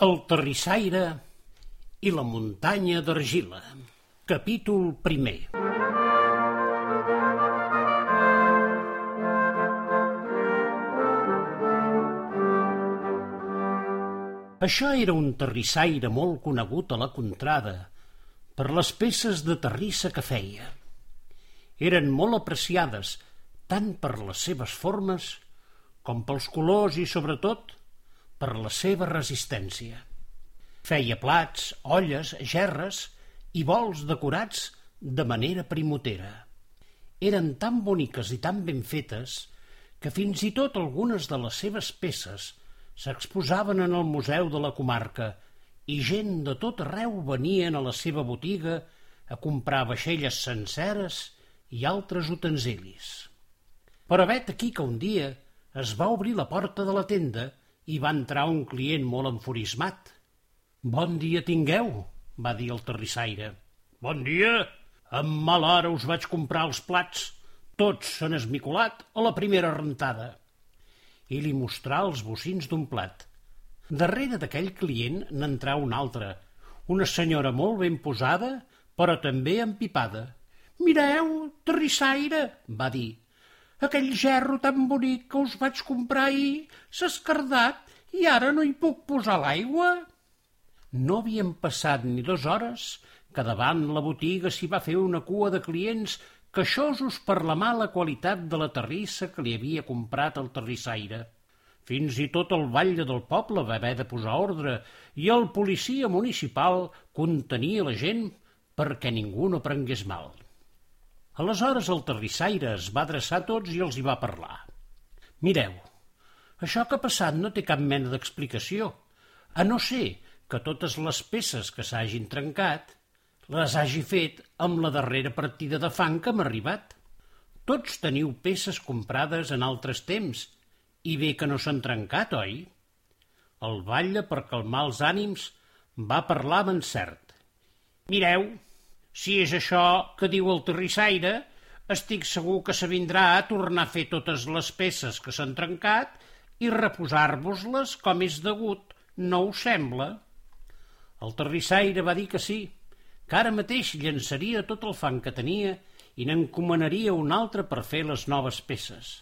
El terrissaire i la muntanya d'argila. Capítol primer. Això era un terrissaire molt conegut a la contrada per les peces de terrissa que feia. Eren molt apreciades tant per les seves formes com pels colors i, sobretot, per la seva resistència. Feia plats, olles, gerres i bols decorats de manera primotera. Eren tan boniques i tan ben fetes que fins i tot algunes de les seves peces s'exposaven en el museu de la comarca i gent de tot arreu venien a la seva botiga a comprar vaixelles senceres i altres utensilis. Però vet aquí que un dia es va obrir la porta de la tenda i va entrar un client molt enfurismat. Bon dia tingueu, va dir el terrissaire. Bon dia. Amb mala hora us vaig comprar els plats. Tots s'han esmicolat a la primera rentada i li mostrà els bocins d'un plat. Darrere d'aquell client n'entrà un altre, una senyora molt ben posada, però també empipada. Mireu, terrissaire, va dir, aquell gerro tan bonic que us vaig comprar ahir s'ha escardat i ara no hi puc posar l'aigua. No havien passat ni dues hores que davant la botiga s'hi va fer una cua de clients queixosos per la mala qualitat de la terrissa que li havia comprat el terrissaire. Fins i tot el batlle del poble va haver de posar ordre i el policia municipal contenia la gent perquè ningú no prengués mal. Aleshores el terrissaire es va adreçar a tots i els hi va parlar. Mireu, això que ha passat no té cap mena d'explicació, a no ser que totes les peces que s'hagin trencat les hagi fet amb la darrera partida de fang que m'ha arribat. Tots teniu peces comprades en altres temps i bé que no s'han trencat, oi? El batlle, per calmar els ànims, va parlar amb encert. Mireu, si és això que diu el terrissaire, estic segur que s'avindrà a tornar a fer totes les peces que s'han trencat i reposar-vos-les com és degut, no us sembla? El terrissaire va dir que sí, que ara mateix llançaria tot el fang que tenia i n'encomanaria un altre per fer les noves peces.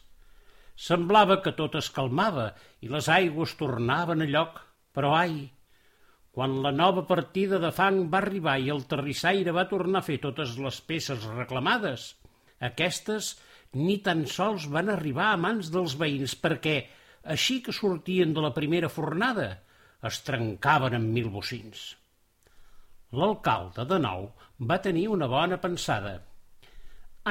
Semblava que tot es calmava i les aigües tornaven a lloc, però ai, quan la nova partida de fang va arribar i el terrissaire va tornar a fer totes les peces reclamades, aquestes ni tan sols van arribar a mans dels veïns perquè, així que sortien de la primera fornada, es trencaven en mil bocins. L'alcalde, de nou, va tenir una bona pensada.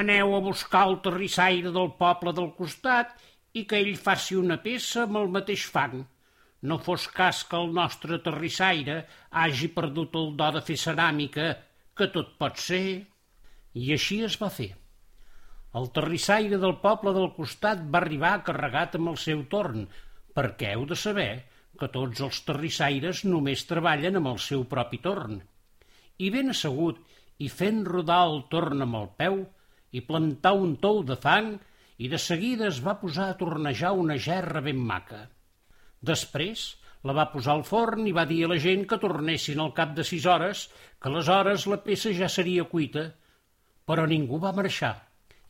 Aneu a buscar el terrissaire del poble del costat i que ell faci una peça amb el mateix fang. No fos cas que el nostre terrissaire hagi perdut el do de fer ceràmica, que tot pot ser. I així es va fer. El terrissaire del poble del costat va arribar carregat amb el seu torn, perquè heu de saber que tots els terrissaires només treballen amb el seu propi torn i ben assegut i fent rodar el torn amb el peu i plantar un tou de fang i de seguida es va posar a tornejar una gerra ben maca. Després la va posar al forn i va dir a la gent que tornessin al cap de sis hores, que aleshores la peça ja seria cuita. Però ningú va marxar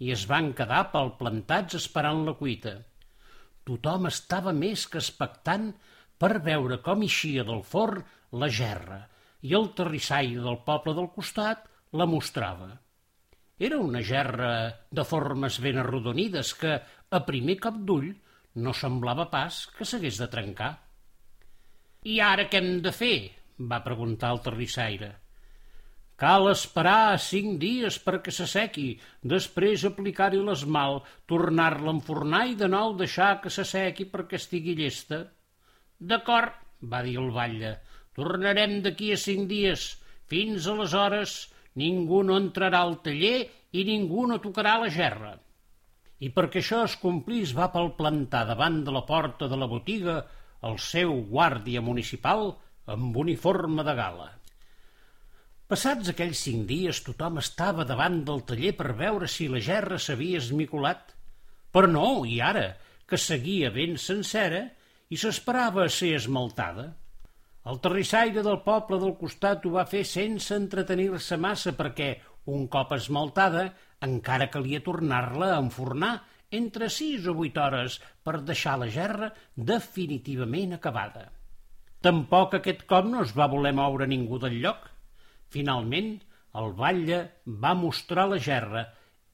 i es van quedar plantats esperant la cuita. Tothom estava més que expectant per veure com eixia del forn la gerra, i el terrissaire del poble del costat la mostrava. Era una gerra de formes ben arrodonides que, a primer cap d'ull, no semblava pas que s'hagués de trencar. I ara què hem de fer? va preguntar el terrissaire. Cal esperar cinc dies perquè s'assequi, després aplicar-hi l'esmal, tornar-la a enfornar i de nou deixar que s'assequi perquè estigui llesta. D'acord, va dir el batlle, Tornarem d'aquí a cinc dies. Fins aleshores ningú no entrarà al taller i ningú no tocarà la gerra. I perquè això es complís va plantar davant de la porta de la botiga el seu guàrdia municipal amb uniforme de gala. Passats aquells cinc dies tothom estava davant del taller per veure si la gerra s'havia esmicolat. Però no, i ara, que seguia ben sencera i s'esperava a ser esmaltada. El terrissaire del poble del costat ho va fer sense entretenir-se massa perquè, un cop esmaltada, encara calia tornar-la a enfornar entre sis o vuit hores per deixar la gerra definitivament acabada. Tampoc aquest cop no es va voler moure ningú del lloc. Finalment, el batlle va mostrar la gerra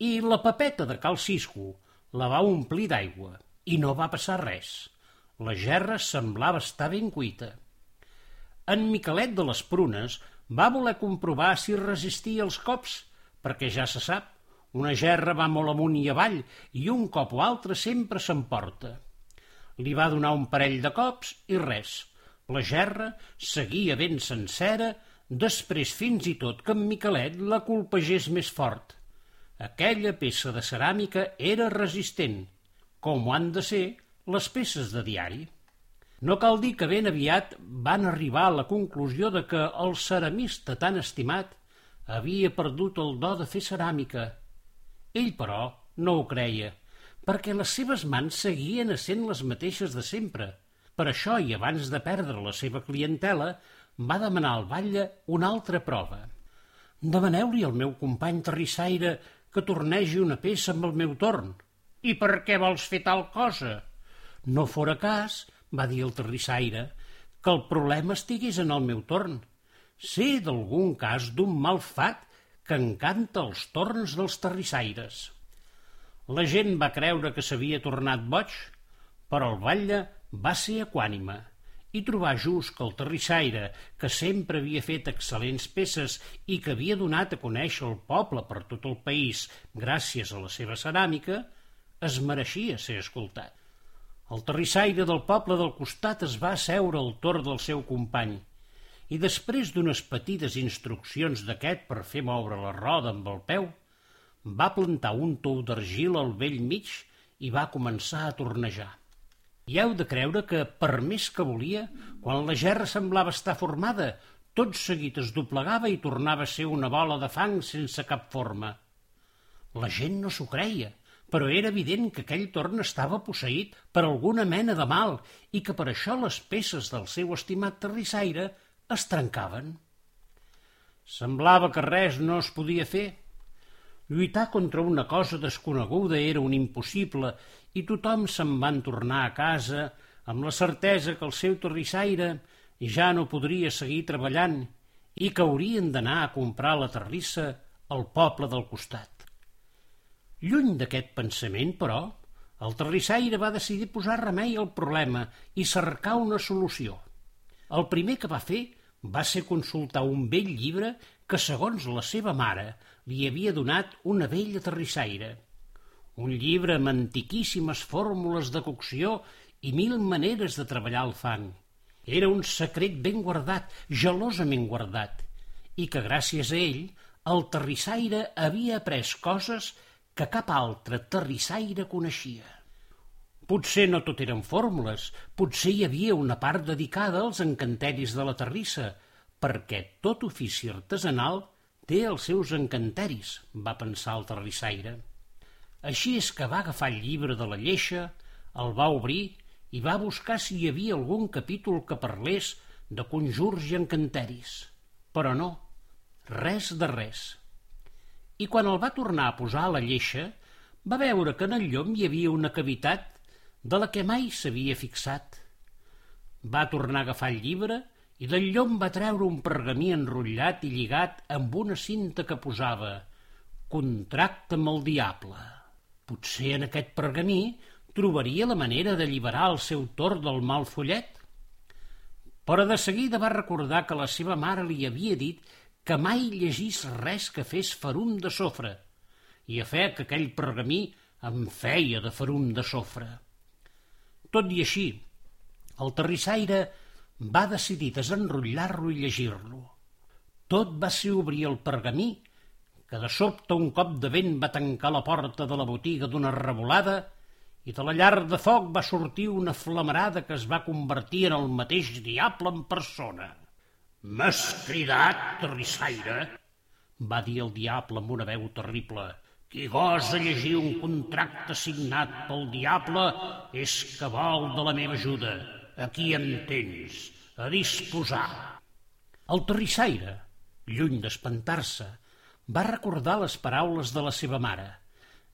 i la papeta de cal Cisco la va omplir d'aigua i no va passar res. La gerra semblava estar ben cuita. En Miquelet de les Prunes va voler comprovar si resistia els cops, perquè ja se sap, una gerra va molt amunt i avall i un cop o altre sempre s'emporta. Li va donar un parell de cops i res. La gerra seguia ben sencera, després fins i tot que en Miquelet la colpegés més fort. Aquella peça de ceràmica era resistent, com ho han de ser les peces de diari. No cal dir que ben aviat van arribar a la conclusió de que el ceramista tan estimat havia perdut el do de fer ceràmica ell, però, no ho creia, perquè les seves mans seguien essent les mateixes de sempre. Per això, i abans de perdre la seva clientela, va demanar al batlle una altra prova. Demaneu-li al meu company terrissaire que tornegi una peça amb el meu torn. I per què vols fer tal cosa? No fora cas, va dir el terrissaire, que el problema estigués en el meu torn. Sé d'algun cas d'un mal fat que encanta els torns dels terrissaires. La gent va creure que s'havia tornat boig, però el batlle va ser equànime i trobar just que el terrissaire, que sempre havia fet excel·lents peces i que havia donat a conèixer el poble per tot el país gràcies a la seva ceràmica, es mereixia ser escoltat. El terrissaire del poble del costat es va asseure al torn del seu company i després d'unes petites instruccions d'aquest per fer moure la roda amb el peu, va plantar un tou d'argil al vell mig i va començar a tornejar. I heu de creure que, per més que volia, quan la gerra semblava estar formada, tot seguit es doblegava i tornava a ser una bola de fang sense cap forma. La gent no s'ho creia, però era evident que aquell torn estava posseït per alguna mena de mal i que per això les peces del seu estimat terrissaire es trencaven. Semblava que res no es podia fer. Lluitar contra una cosa desconeguda era un impossible i tothom se'n van tornar a casa amb la certesa que el seu terrissaire ja no podria seguir treballant i que haurien d'anar a comprar la terrissa al poble del costat. Lluny d'aquest pensament, però, el terrissaire va decidir posar remei al problema i cercar una solució. El primer que va fer va ser consultar un vell llibre que, segons la seva mare, li havia donat una vella terrissaire. Un llibre amb antiquíssimes fórmules de cocció i mil maneres de treballar el fang. Era un secret ben guardat, gelosament guardat, i que gràcies a ell el terrissaire havia après coses que cap altre terrissaire coneixia. Potser no tot eren fórmules, potser hi havia una part dedicada als encanteris de la terrissa, perquè tot ofici artesanal té els seus encanteris, va pensar el terrissaire. Així és que va agafar el llibre de la lleixa, el va obrir i va buscar si hi havia algun capítol que parlés de conjurs i encanteris. Però no, res de res. I quan el va tornar a posar a la lleixa, va veure que en el llom hi havia una cavitat de la que mai s'havia fixat. Va tornar a agafar el llibre i del llom va treure un pergamí enrotllat i lligat amb una cinta que posava «Contracte amb el diable». Potser en aquest pergamí trobaria la manera d'alliberar el seu torn del mal follet. Però de seguida va recordar que la seva mare li havia dit que mai llegís res que fes ferum de sofre, i a fe que aquell pergamí em feia de ferum de sofre. Tot i així, el terrissaire va decidir desenrotllar-lo i llegir-lo. Tot va ser obrir el pergamí, que de sobte un cop de vent va tancar la porta de la botiga d'una revolada i de la llar de foc va sortir una flamarada que es va convertir en el mateix diable en persona. «M'has cridat, terrissaire?» va dir el diable amb una veu terrible. Qui gosa llegir un contracte signat pel diable és que vol de la meva ajuda. Aquí em tens. a disposar. El terrissaire, lluny d'espantar-se, va recordar les paraules de la seva mare,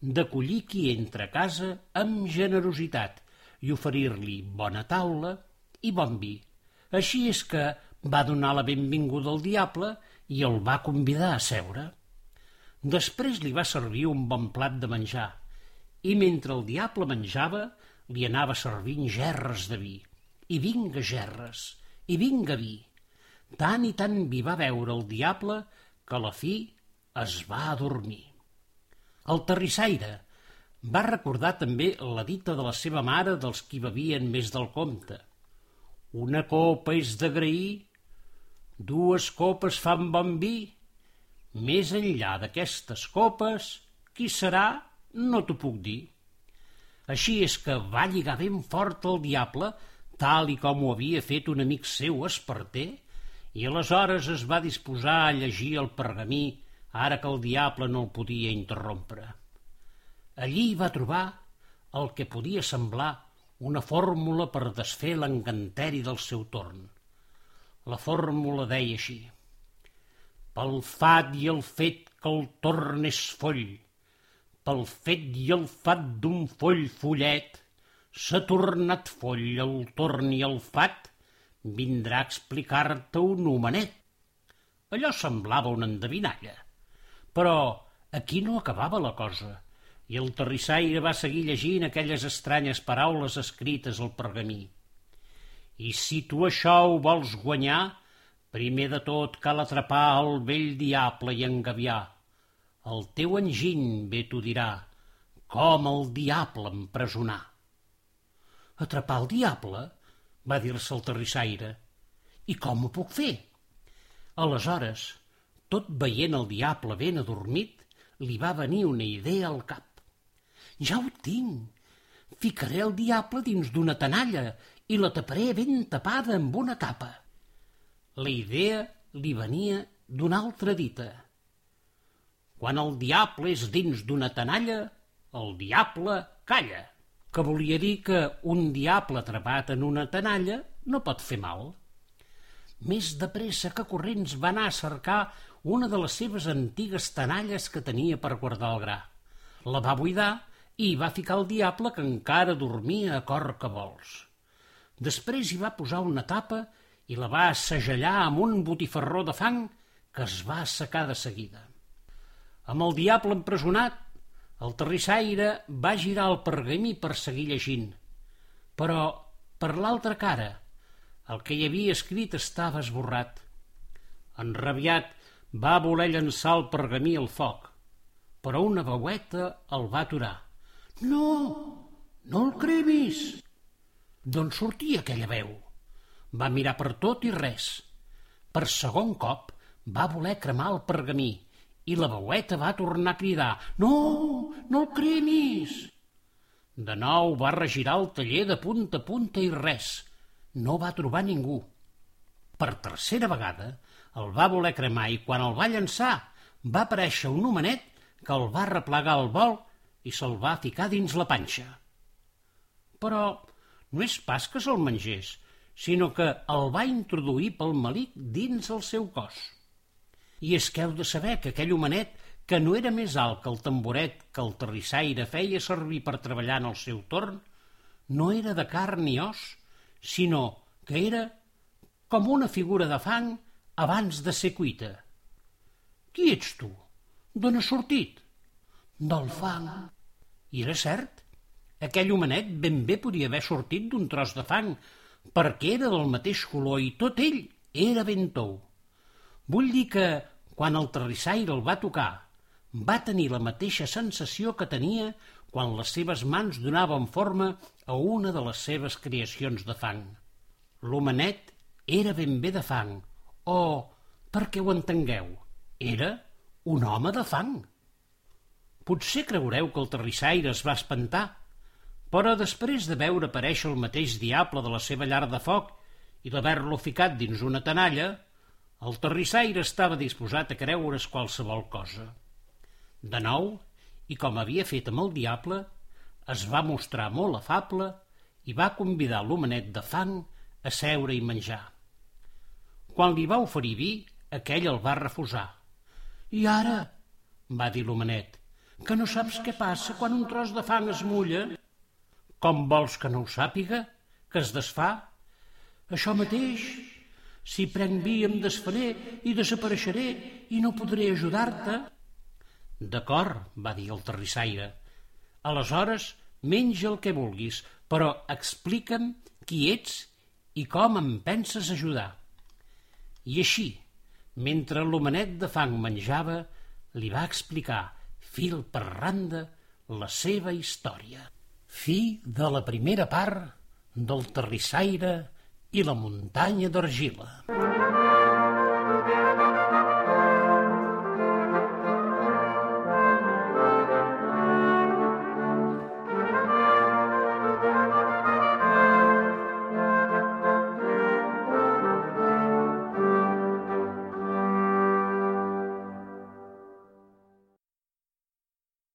d'acollir qui entra a casa amb generositat i oferir-li bona taula i bon vi. Així és que va donar la benvinguda al diable i el va convidar a seure. Després li va servir un bon plat de menjar i mentre el diable menjava li anava servint gerres de vi. I vinga gerres, i vinga vi. Tant i tant vi va veure el diable que a la fi es va adormir. El terrissaire va recordar també la dita de la seva mare dels qui bevien més del compte. Una copa és d'agrair, dues copes fan bon vi, més enllà d'aquestes copes, qui serà no t'ho puc dir. Així és que va lligar ben fort el diable, tal i com ho havia fet un amic seu esparter, i aleshores es va disposar a llegir el pergamí ara que el diable no el podia interrompre. Allí va trobar el que podia semblar una fórmula per desfer l'encanteri del seu torn. La fórmula deia així. Pel fat i el fet que el torn és foll, pel fet i el fat d'un foll follet, s'ha tornat foll el torn i el fat, vindrà a explicar-te un homenet. Allò semblava una endevinalla. Però aquí no acabava la cosa, i el terrissaire va seguir llegint aquelles estranyes paraules escrites al pergamí. I si tu això ho vols guanyar, primer de tot cal atrapar el vell diable i engaviar, el teu enginy bé t'ho dirà, com el diable empresonar. Atrapar el diable? va dir-se el terrissaire. I com ho puc fer? Aleshores, tot veient el diable ben adormit, li va venir una idea al cap. Ja ho tinc! Ficaré el diable dins d'una tenalla i la taparé ben tapada amb una capa. La idea li venia d'una altra dita. Quan el diable és dins d'una tenalla, el diable calla, que volia dir que un diable atrapat en una tenalla no pot fer mal. Més de pressa que corrents va anar a cercar una de les seves antigues tenalles que tenia per guardar el gra. La va buidar i va ficar el diable que encara dormia a cor que vols. Després hi va posar una tapa i la va assagellar amb un botifarró de fang que es va assecar de seguida. Amb el diable empresonat, el terrissaire va girar el pergamí per seguir llegint. Però, per l'altra cara, el que hi havia escrit estava esborrat. Enrabiat, va voler llançar el pergamí al foc, però una veueta el va aturar. No, no el cremis! D'on sortia aquella veu? Va mirar per tot i res. Per segon cop va voler cremar el pergamí i la veueta va tornar a cridar «No, no el cremis!» De nou va regirar el taller de punta a punta i res. No va trobar ningú. Per tercera vegada el va voler cremar i quan el va llançar va aparèixer un homenet que el va replegar al vol i se'l va ficar dins la panxa. Però no és pas que se'l mengés, sinó que el va introduir pel malic dins el seu cos. I és que heu de saber que aquell homenet, que no era més alt que el tamboret que el terrissaire feia servir per treballar en el seu torn, no era de carn ni os, sinó que era com una figura de fang abans de ser cuita. Qui ets tu? D'on has sortit? Del fang. I era cert. Aquell homenet ben bé podia haver sortit d'un tros de fang, perquè era del mateix color i tot ell era ben tou. Vull dir que quan el terrissaire el va tocar, va tenir la mateixa sensació que tenia quan les seves mans donaven forma a una de les seves creacions de fang. L'homenet era ben bé de fang, o, perquè ho entengueu, era un home de fang. Potser creureu que el terrissaire es va espantar, però després de veure aparèixer el mateix diable de la seva llar de foc i d'haver-lo ficat dins una tenalla, el terrissaire estava disposat a creure's qualsevol cosa. De nou, i com havia fet amb el diable, es va mostrar molt afable i va convidar l'homenet de fang a seure i menjar. Quan li va oferir vi, aquell el va refusar. I ara, va dir l'homenet, que no saps què passa quan un tros de fang es mulla? Com vols que no ho sàpiga? Que es desfà? Això mateix. Si prenc vi em desfaré i desapareixeré i no podré ajudar-te. D'acord, va dir el terrissaire. Aleshores, menja el que vulguis, però explica'm qui ets i com em penses ajudar. I així, mentre l'homenet de fang menjava, li va explicar, fil per randa, la seva història. Fi de la primera part del terrissaire i la muntanya d'argila.